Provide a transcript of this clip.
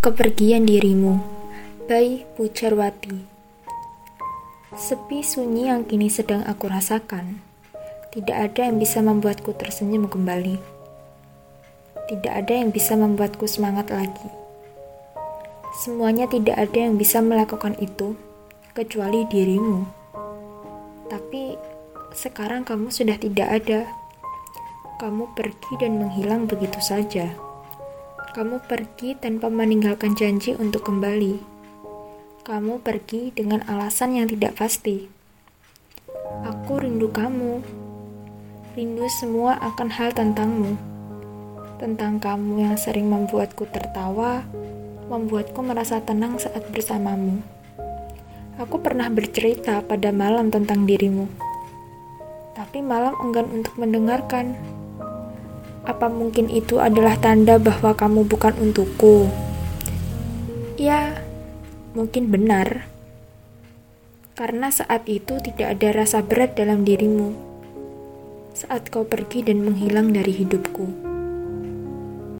Kepergian dirimu by Pujarwati. Sepi sunyi yang kini sedang aku rasakan. Tidak ada yang bisa membuatku tersenyum kembali. Tidak ada yang bisa membuatku semangat lagi. Semuanya tidak ada yang bisa melakukan itu Kecuali dirimu. Tapi sekarang kamu sudah tidak ada. Kamu pergi dan menghilang begitu saja kamu pergi tanpa meninggalkan janji untuk kembali. Kamu pergi dengan alasan yang tidak pasti. Aku rindu kamu. Rindu semua akan hal tentangmu. Tentang kamu yang sering membuatku tertawa, membuatku merasa tenang saat bersamamu. Aku pernah bercerita pada malam tentang dirimu. Tapi malam enggan untuk mendengarkan. Apa mungkin itu adalah tanda bahwa kamu bukan untukku? Ya, mungkin benar. Karena saat itu tidak ada rasa berat dalam dirimu. Saat kau pergi dan menghilang dari hidupku.